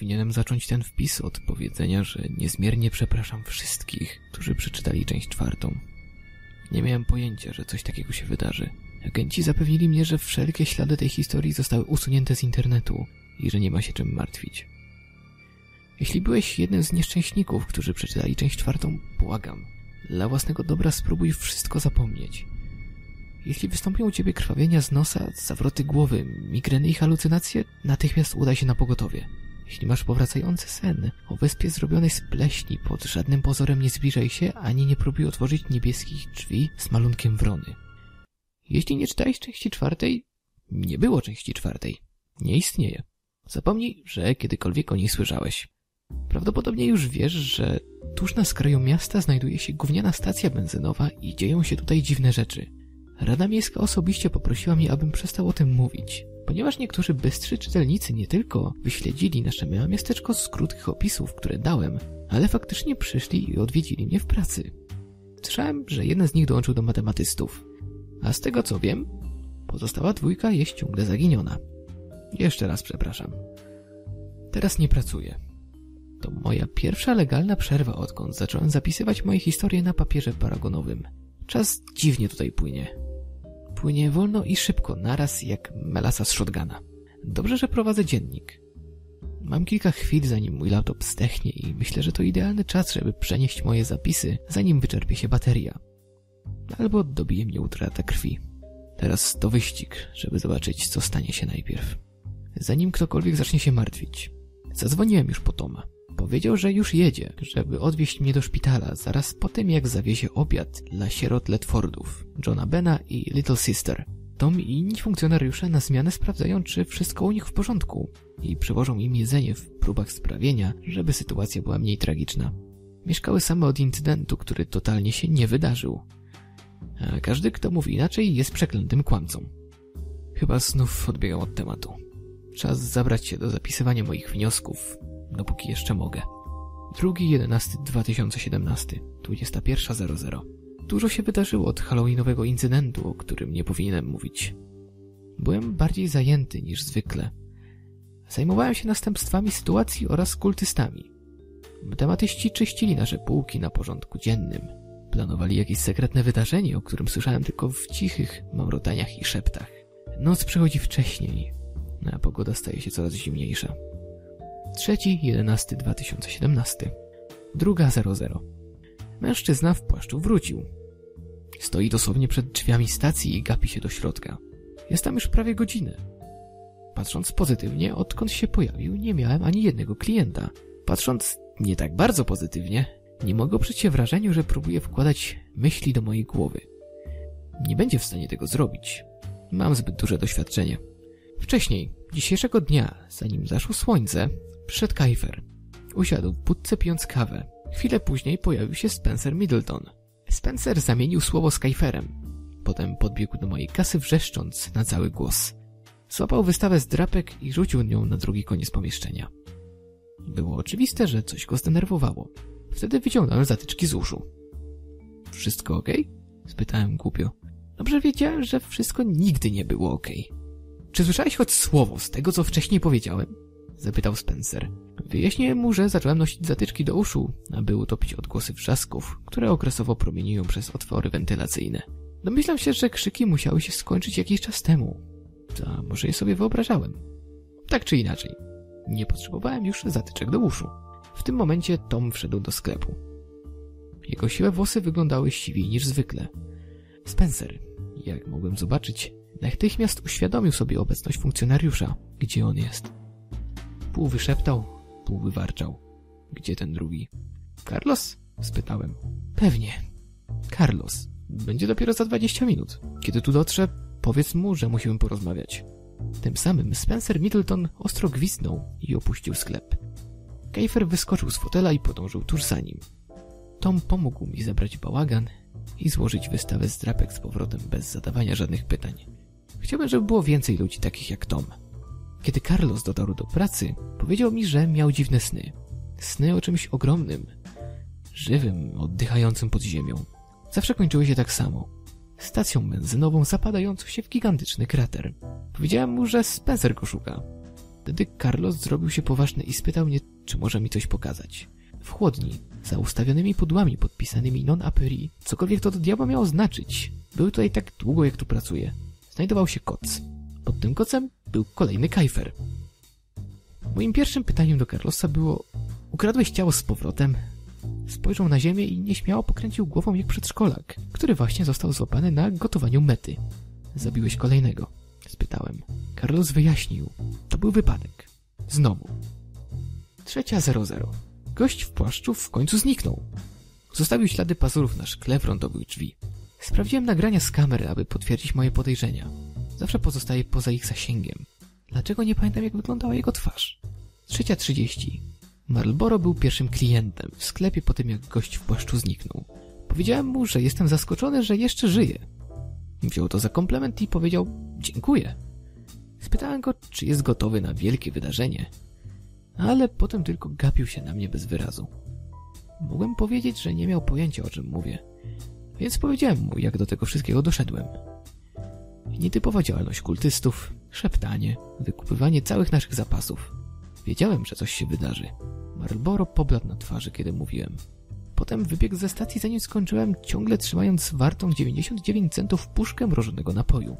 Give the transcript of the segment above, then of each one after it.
powinienem zacząć ten wpis od powiedzenia, że niezmiernie przepraszam wszystkich, którzy przeczytali część czwartą. Nie miałem pojęcia, że coś takiego się wydarzy. Agenci zapewnili mnie, że wszelkie ślady tej historii zostały usunięte z internetu i że nie ma się czym martwić. Jeśli byłeś jednym z nieszczęśników, którzy przeczytali część czwartą, błagam. Dla własnego dobra spróbuj wszystko zapomnieć. Jeśli wystąpią u ciebie krwawienia z nosa, zawroty głowy, migreny i halucynacje, natychmiast udaj się na pogotowie. Jeśli masz powracający sen, o wyspie zrobionej z pleśni, pod żadnym pozorem nie zbliżaj się, ani nie próbuj otworzyć niebieskich drzwi z malunkiem wrony. Jeśli nie czytałeś części czwartej, nie było części czwartej. Nie istnieje. Zapomnij, że kiedykolwiek o niej słyszałeś. Prawdopodobnie już wiesz, że tuż na skraju miasta znajduje się gówniana stacja benzynowa i dzieją się tutaj dziwne rzeczy. Rada Miejska osobiście poprosiła mnie, abym przestał o tym mówić, ponieważ niektórzy bystrzy czytelnicy nie tylko wyśledzili nasze małe miasteczko z krótkich opisów, które dałem, ale faktycznie przyszli i odwiedzili mnie w pracy. Słyszałem, że jeden z nich dołączył do matematystów, a z tego co wiem, pozostała dwójka jest ciągle zaginiona. Jeszcze raz przepraszam. Teraz nie pracuję. To moja pierwsza legalna przerwa, odkąd zacząłem zapisywać moje historie na papierze paragonowym. Czas dziwnie tutaj płynie. Płynie wolno i szybko, naraz jak melasa z shotguna. Dobrze, że prowadzę dziennik. Mam kilka chwil, zanim mój laptop stechnie i myślę, że to idealny czas, żeby przenieść moje zapisy, zanim wyczerpie się bateria. Albo dobije mnie utrata krwi. Teraz to wyścig, żeby zobaczyć, co stanie się najpierw. Zanim ktokolwiek zacznie się martwić. Zadzwoniłem już po Toma. Powiedział, że już jedzie, żeby odwieźć mnie do szpitala zaraz po tym, jak zawiezie obiad dla sierot Ledfordów, Johna Bena i Little Sister. Tom i inni funkcjonariusze na zmianę sprawdzają, czy wszystko u nich w porządku i przywożą im jedzenie w próbach sprawienia, żeby sytuacja była mniej tragiczna. Mieszkały same od incydentu, który totalnie się nie wydarzył. A każdy, kto mówi inaczej, jest przeklętym kłamcą. Chyba znów odbiegam od tematu. Czas zabrać się do zapisywania moich wniosków, dopóki jeszcze mogę. 2.11.2017, 21.00. Dużo się wydarzyło od halloweenowego incydentu, o którym nie powinienem mówić. Byłem bardziej zajęty niż zwykle. Zajmowałem się następstwami sytuacji oraz kultystami. Tematyści czyścili nasze półki na porządku dziennym. Planowali jakieś sekretne wydarzenie, o którym słyszałem tylko w cichych mamrotaniach i szeptach. Noc przychodzi wcześniej, a pogoda staje się coraz zimniejsza. 3.11.2017 Druga 00 Mężczyzna w płaszczu wrócił. Stoi dosłownie przed drzwiami stacji i gapi się do środka. Jest tam już prawie godzinę. Patrząc pozytywnie, odkąd się pojawił, nie miałem ani jednego klienta. Patrząc nie tak bardzo pozytywnie, nie mogę oprzeć się wrażeniu, że próbuje wkładać myśli do mojej głowy. Nie będzie w stanie tego zrobić. Mam zbyt duże doświadczenie. Wcześniej, dzisiejszego dnia, zanim zaszło słońce, przyszedł Kajfer. Usiadł budce pijąc kawę. Chwilę później pojawił się Spencer Middleton. Spencer zamienił słowo z Kajferem. Potem podbiegł do mojej kasy wrzeszcząc na cały głos. Złapał wystawę z drapek i rzucił nią na drugi koniec pomieszczenia. Było oczywiste, że coś go zdenerwowało. Wtedy wyciągnąłem zatyczki z uszu. Wszystko ok? Spytałem głupio. Dobrze wiedziałem, że wszystko nigdy nie było ok. Czy słyszałeś choć słowo z tego, co wcześniej powiedziałem? Zapytał Spencer. Wyjaśniłem mu, że zacząłem nosić zatyczki do uszu, aby utopić odgłosy wrzasków, które okresowo promieniują przez otwory wentylacyjne. Domyślam się, że krzyki musiały się skończyć jakiś czas temu. A może je sobie wyobrażałem. Tak czy inaczej, nie potrzebowałem już zatyczek do uszu. W tym momencie Tom wszedł do sklepu. Jego siwe włosy wyglądały siwiej niż zwykle. Spencer, jak mogłem zobaczyć, natychmiast uświadomił sobie obecność funkcjonariusza, gdzie on jest. Pół wyszeptał, pół wywarczał. Gdzie ten drugi? Carlos? spytałem. Pewnie. Carlos. Będzie dopiero za 20 minut. Kiedy tu dotrze, powiedz mu, że musimy porozmawiać. Tym samym Spencer Middleton ostro gwizdnął i opuścił sklep. Kejfer wyskoczył z fotela i podążył tuż za nim. Tom pomógł mi zebrać bałagan i złożyć wystawę z drapek z powrotem bez zadawania żadnych pytań. Chciałbym, żeby było więcej ludzi takich jak Tom. Kiedy Carlos dotarł do pracy, powiedział mi, że miał dziwne sny. Sny o czymś ogromnym, żywym, oddychającym pod ziemią. Zawsze kończyły się tak samo. Stacją benzynową zapadającą się w gigantyczny krater. Powiedziałem mu, że Spencer go szuka. Wtedy Carlos zrobił się poważny i spytał mnie, czy może mi coś pokazać. W chłodni, za ustawionymi pudłami podpisanymi non aperi, cokolwiek to do diabła miało znaczyć. Były tutaj tak długo, jak tu pracuję. Znajdował się koc. Pod tym kocem był kolejny kajfer. Moim pierwszym pytaniem do Carlosa było Ukradłeś ciało z powrotem? Spojrzał na ziemię i nieśmiało pokręcił głową jak przedszkolak, który właśnie został złapany na gotowaniu mety. Zabiłeś kolejnego? Spytałem. Carlos wyjaśnił. To był wypadek. Znowu. Trzecia zero zero. Gość w płaszczu w końcu zniknął. Zostawił ślady pazurów na szkle frontowych drzwi. Sprawdziłem nagrania z kamery, aby potwierdzić moje podejrzenia. Zawsze pozostaje poza ich zasięgiem. Dlaczego nie pamiętam, jak wyglądała jego twarz? Trzecia trzydzieści. Marlboro był pierwszym klientem w sklepie po tym, jak gość w płaszczu zniknął. Powiedziałem mu, że jestem zaskoczony, że jeszcze żyje. Wziął to za komplement i powiedział dziękuję. Spytałem go, czy jest gotowy na wielkie wydarzenie, ale potem tylko gapił się na mnie bez wyrazu. Mogłem powiedzieć, że nie miał pojęcia o czym mówię, więc powiedziałem mu, jak do tego wszystkiego doszedłem. Nietypowa działalność kultystów, szeptanie, wykupywanie całych naszych zapasów. Wiedziałem, że coś się wydarzy. Marlboro pobladł na twarzy, kiedy mówiłem. Potem wybiegł ze stacji, zanim skończyłem, ciągle trzymając wartą 99 centów puszkę mrożonego napoju.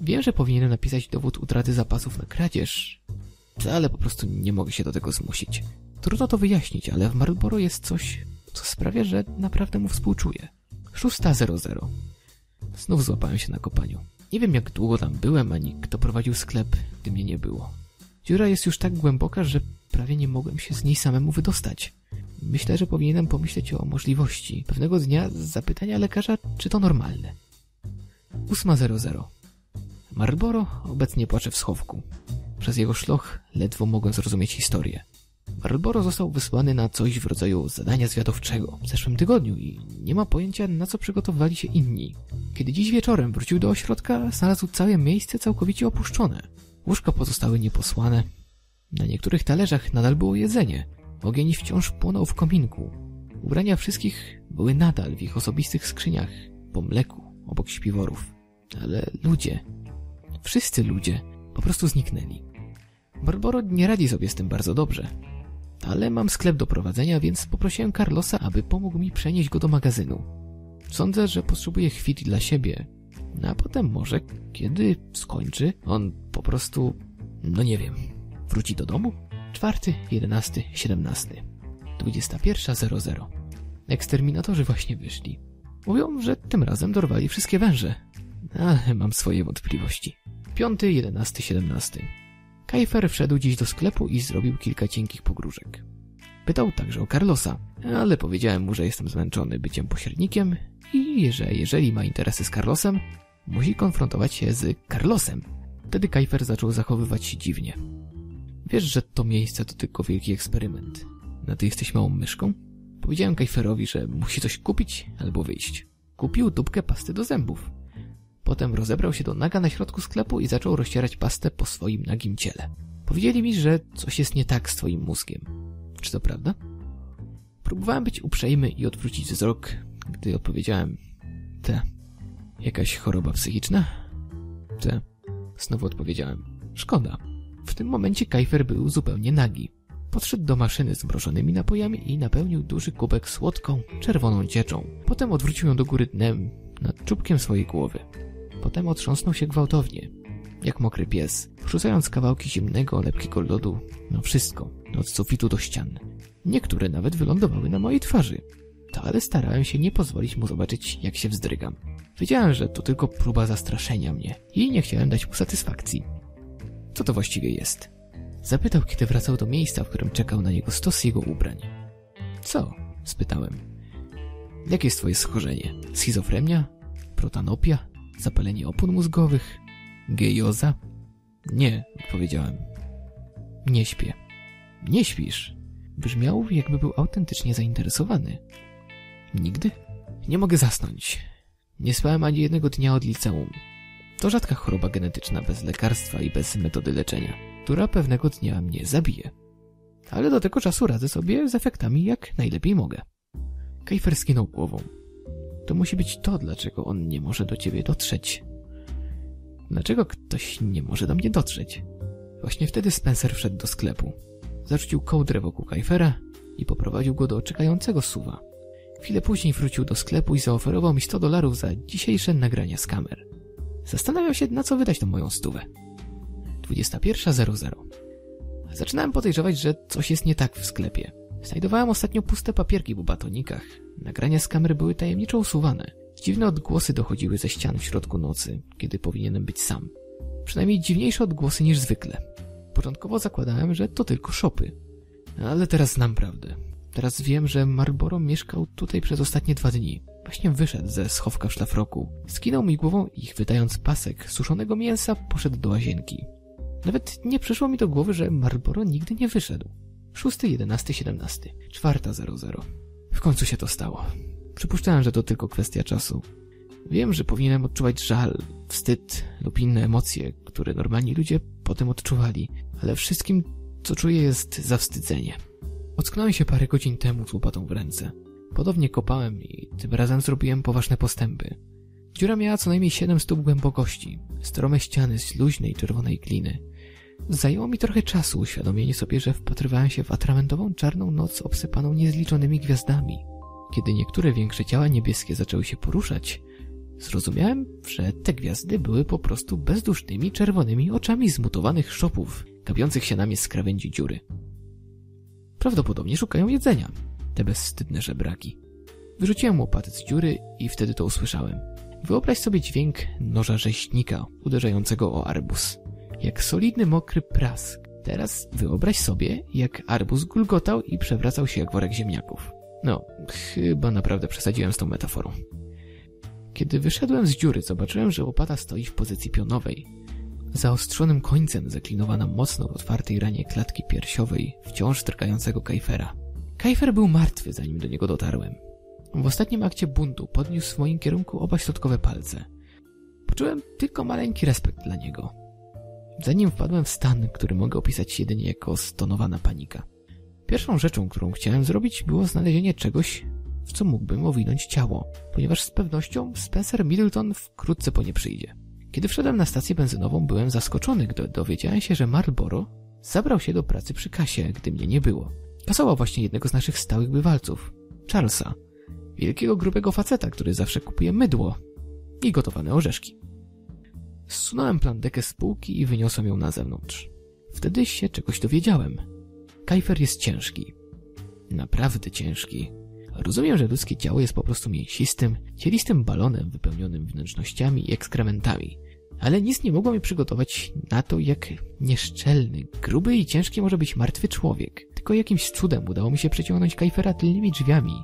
Wiem, że powinienem napisać dowód utraty zapasów na kradzież, ale po prostu nie mogę się do tego zmusić. Trudno to wyjaśnić, ale w Marlboro jest coś, co sprawia, że naprawdę mu współczuję. 6.00. Znów złapałem się na kopaniu. Nie wiem, jak długo tam byłem, ani kto prowadził sklep, gdy mnie nie było. Dziura jest już tak głęboka, że prawie nie mogłem się z niej samemu wydostać. Myślę, że powinienem pomyśleć o możliwości pewnego dnia zapytania lekarza, czy to normalne. 8.00. Marlboro obecnie płacze w schowku. Przez jego szloch ledwo mogłem zrozumieć historię. Marlboro został wysłany na coś w rodzaju zadania zwiadowczego w zeszłym tygodniu i nie ma pojęcia, na co przygotowali się inni. Kiedy dziś wieczorem wrócił do ośrodka, znalazł całe miejsce całkowicie opuszczone. Łóżka pozostały nieposłane. Na niektórych talerzach nadal było jedzenie. Ogień wciąż płonął w kominku. Ubrania wszystkich były nadal w ich osobistych skrzyniach, po mleku, obok śpiworów. Ale ludzie, wszyscy ludzie, po prostu zniknęli. Barbaro nie radzi sobie z tym bardzo dobrze. Ale mam sklep do prowadzenia, więc poprosiłem Carlosa, aby pomógł mi przenieść go do magazynu. Sądzę, że potrzebuje chwili dla siebie, a potem może, kiedy skończy, on po prostu, no nie wiem, wróci do domu? Czwarty, jedenasty, siedemnasty. Dwudziesta pierwsza, zero zero. Eksterminatorzy właśnie wyszli. Mówią, że tym razem dorwali wszystkie węże. Ale mam swoje wątpliwości. Piąty, jedenasty, siedemnasty. Kajfer wszedł dziś do sklepu i zrobił kilka cienkich pogróżek. Pytał także o Carlosa, ale powiedziałem mu, że jestem zmęczony byciem pośrednikiem i że jeżeli ma interesy z Carlosem, musi konfrontować się z Carlosem. Wtedy Kajfer zaczął zachowywać się dziwnie. Wiesz, że to miejsce to tylko wielki eksperyment. Na ty jesteś małą myszką? Powiedziałem Kajferowi, że musi coś kupić albo wyjść. Kupił tubkę pasty do zębów. Potem rozebrał się do naga na środku sklepu i zaczął rozcierać pastę po swoim nagim ciele. Powiedzieli mi, że coś jest nie tak z twoim mózgiem. Czy to prawda? Próbowałem być uprzejmy i odwrócić wzrok, gdy odpowiedziałem te. Jakaś choroba psychiczna? Te. Znowu odpowiedziałem. Szkoda. W tym momencie Kajfer był zupełnie nagi. Podszedł do maszyny z mrożonymi napojami i napełnił duży kubek słodką, czerwoną cieczą. Potem odwrócił ją do góry dnem nad czubkiem swojej głowy. Potem otrząsnął się gwałtownie, jak mokry pies, wrzucając kawałki zimnego, lepkiego lodu na wszystko, od sufitu do ścian. Niektóre nawet wylądowały na mojej twarzy. To ale starałem się nie pozwolić mu zobaczyć, jak się wzdrygam. Wiedziałem, że to tylko próba zastraszenia mnie i nie chciałem dać mu satysfakcji. Co to właściwie jest? Zapytał, kiedy wracał do miejsca, w którym czekał na niego stos jego ubrań. Co? spytałem. Jakie jest twoje schorzenie? Schizofrenia? Protanopia? Zapalenie opon mózgowych? Gejoza? Nie, odpowiedziałem. Nie śpię. Nie śpisz? Brzmiał, jakby był autentycznie zainteresowany. Nigdy? Nie mogę zasnąć. Nie spałem ani jednego dnia od liceum. To rzadka choroba genetyczna bez lekarstwa i bez metody leczenia, która pewnego dnia mnie zabije. Ale do tego czasu radzę sobie z efektami jak najlepiej mogę. Kejfer skinął głową. To musi być to, dlaczego on nie może do ciebie dotrzeć. Dlaczego ktoś nie może do mnie dotrzeć? Właśnie wtedy Spencer wszedł do sklepu. Zarzucił kołdrę wokół Kajfera i poprowadził go do czekającego suwa. Chwilę później wrócił do sklepu i zaoferował mi 100 dolarów za dzisiejsze nagrania z kamer. Zastanawiał się, na co wydać tą moją stówę. 21.00 Zaczynałem podejrzewać, że coś jest nie tak w sklepie. Znajdowałem ostatnio puste papierki w batonikach. Nagrania z kamer były tajemniczo usuwane. Dziwne odgłosy dochodziły ze ścian w środku nocy, kiedy powinienem być sam. Przynajmniej dziwniejsze odgłosy niż zwykle. Początkowo zakładałem, że to tylko szopy. Ale teraz znam prawdę. Teraz wiem, że Marlboro mieszkał tutaj przez ostatnie dwa dni. Właśnie wyszedł ze schowka w szlafroku. Skinął mi głową i chwytając pasek suszonego mięsa poszedł do łazienki. Nawet nie przyszło mi do głowy, że Marlboro nigdy nie wyszedł. 6, 11, 17, 4.00. W końcu się to stało. Przypuszczałem, że to tylko kwestia czasu. Wiem, że powinienem odczuwać żal, wstyd lub inne emocje, które normalni ludzie potem odczuwali, ale wszystkim, co czuję, jest zawstydzenie. Ocknąłem się parę godzin temu z łopatą w ręce. Podobnie kopałem i tym razem zrobiłem poważne postępy. Dziura miała co najmniej 7 stóp głębokości, strome ściany z luźnej czerwonej gliny. Zajęło mi trochę czasu uświadomienie sobie, że wpatrywałem się w atramentową czarną noc obsypaną niezliczonymi gwiazdami. Kiedy niektóre większe ciała niebieskie zaczęły się poruszać, zrozumiałem, że te gwiazdy były po prostu bezdusznymi czerwonymi oczami zmutowanych szopów, gapiących się na mnie z krawędzi dziury. Prawdopodobnie szukają jedzenia, te bezwstydne żebraki. Wyrzuciłem łopaty z dziury i wtedy to usłyszałem. Wyobraź sobie dźwięk noża rzeźnika uderzającego o arbus. Jak solidny, mokry prask. Teraz wyobraź sobie, jak arbus gulgotał i przewracał się jak worek ziemniaków. No, chyba naprawdę przesadziłem z tą metaforą. Kiedy wyszedłem z dziury, zobaczyłem, że łopata stoi w pozycji pionowej. Zaostrzonym końcem zaklinowana mocno w otwartej ranie klatki piersiowej wciąż drgającego kajfera. Kajfer był martwy, zanim do niego dotarłem. W ostatnim akcie buntu podniósł w moim kierunku oba środkowe palce. Poczułem tylko maleńki respekt dla niego. Zanim wpadłem w stan, który mogę opisać jedynie jako stonowana panika. Pierwszą rzeczą, którą chciałem zrobić, było znalezienie czegoś, w co mógłbym owinąć ciało, ponieważ z pewnością Spencer Middleton wkrótce po nie przyjdzie. Kiedy wszedłem na stację benzynową, byłem zaskoczony, gdy dowiedziałem się, że Marlboro zabrał się do pracy przy kasie, gdy mnie nie było. Kasował właśnie jednego z naszych stałych bywalców, Charlesa, wielkiego grubego faceta, który zawsze kupuje mydło i gotowane orzeszki. Zsunąłem plandekę z półki i wyniosłem ją na zewnątrz. Wtedy się czegoś dowiedziałem. Kajfer jest ciężki. Naprawdę ciężki. Rozumiem, że ludzkie ciało jest po prostu mięsistym, cielistym balonem wypełnionym wnętrznościami i ekskrementami. Ale nic nie mogło mi przygotować na to, jak nieszczelny, gruby i ciężki może być martwy człowiek. Tylko jakimś cudem udało mi się przeciągnąć Kajfera tylnymi drzwiami,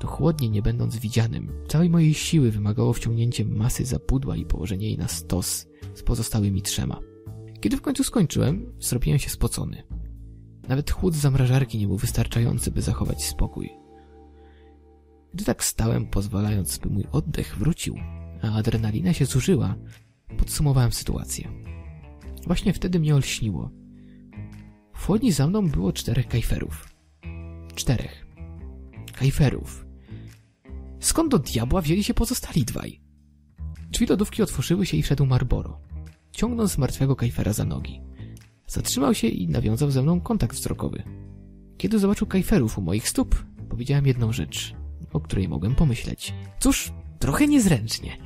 dochłodnie nie będąc widzianym. Całej mojej siły wymagało wciągnięcie masy za pudła i położenie jej na stos z pozostałymi trzema. Kiedy w końcu skończyłem, zrobiłem się spocony. Nawet chłód zamrażarki nie był wystarczający, by zachować spokój. Gdy tak stałem, pozwalając, by mój oddech wrócił, a adrenalina się zużyła, podsumowałem sytuację. Właśnie wtedy mnie olśniło. W chłodni za mną było czterech kajferów. Czterech. Kajferów. Skąd do diabła wzięli się pozostali dwaj? Drzwi lodówki otworzyły się i wszedł Marboro, ciągnąc martwego kajfera za nogi. Zatrzymał się i nawiązał ze mną kontakt wzrokowy. Kiedy zobaczył kajferów u moich stóp, powiedziałem jedną rzecz, o której mogłem pomyśleć. Cóż, trochę niezręcznie.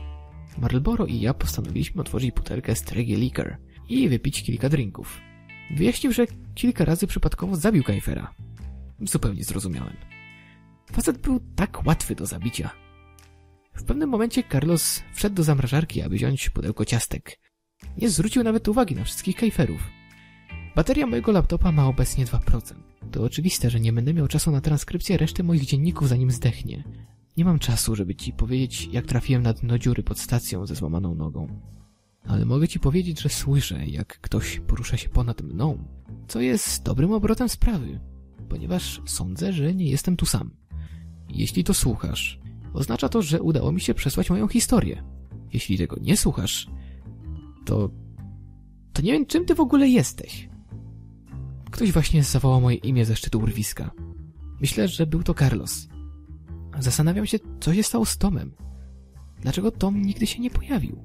Marlboro i ja postanowiliśmy otworzyć butelkę Streggy Liquor i wypić kilka drinków. Wyjaśnił, że kilka razy przypadkowo zabił Kajfera. Zupełnie zrozumiałem. Facet był tak łatwy do zabicia. W pewnym momencie Carlos wszedł do zamrażarki, aby wziąć pudełko ciastek. Nie zwrócił nawet uwagi na wszystkich kajferów. Bateria mojego laptopa ma obecnie 2%. To oczywiste, że nie będę miał czasu na transkrypcję reszty moich dzienników zanim zdechnie. Nie mam czasu, żeby ci powiedzieć, jak trafiłem na dno dziury pod stacją ze złamaną nogą. Ale mogę ci powiedzieć, że słyszę, jak ktoś porusza się ponad mną, co jest dobrym obrotem sprawy, ponieważ sądzę, że nie jestem tu sam. Jeśli to słuchasz, oznacza to, że udało mi się przesłać moją historię. Jeśli tego nie słuchasz, to... to nie wiem, czym ty w ogóle jesteś. Ktoś właśnie zawołał moje imię ze szczytu urwiska. Myślę, że był to Carlos. Zastanawiam się, co się stało z Tomem. Dlaczego Tom nigdy się nie pojawił?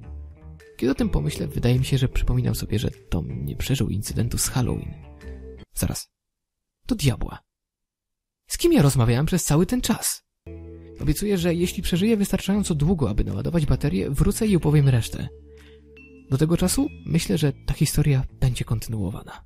Kiedy o tym pomyślę, wydaje mi się, że przypominam sobie, że Tom nie przeżył incydentu z Halloween. Zaraz. Do diabła. Z kim ja rozmawiałem przez cały ten czas? Obiecuję, że jeśli przeżyję wystarczająco długo, aby naładować baterię, wrócę i opowiem resztę. Do tego czasu myślę, że ta historia będzie kontynuowana.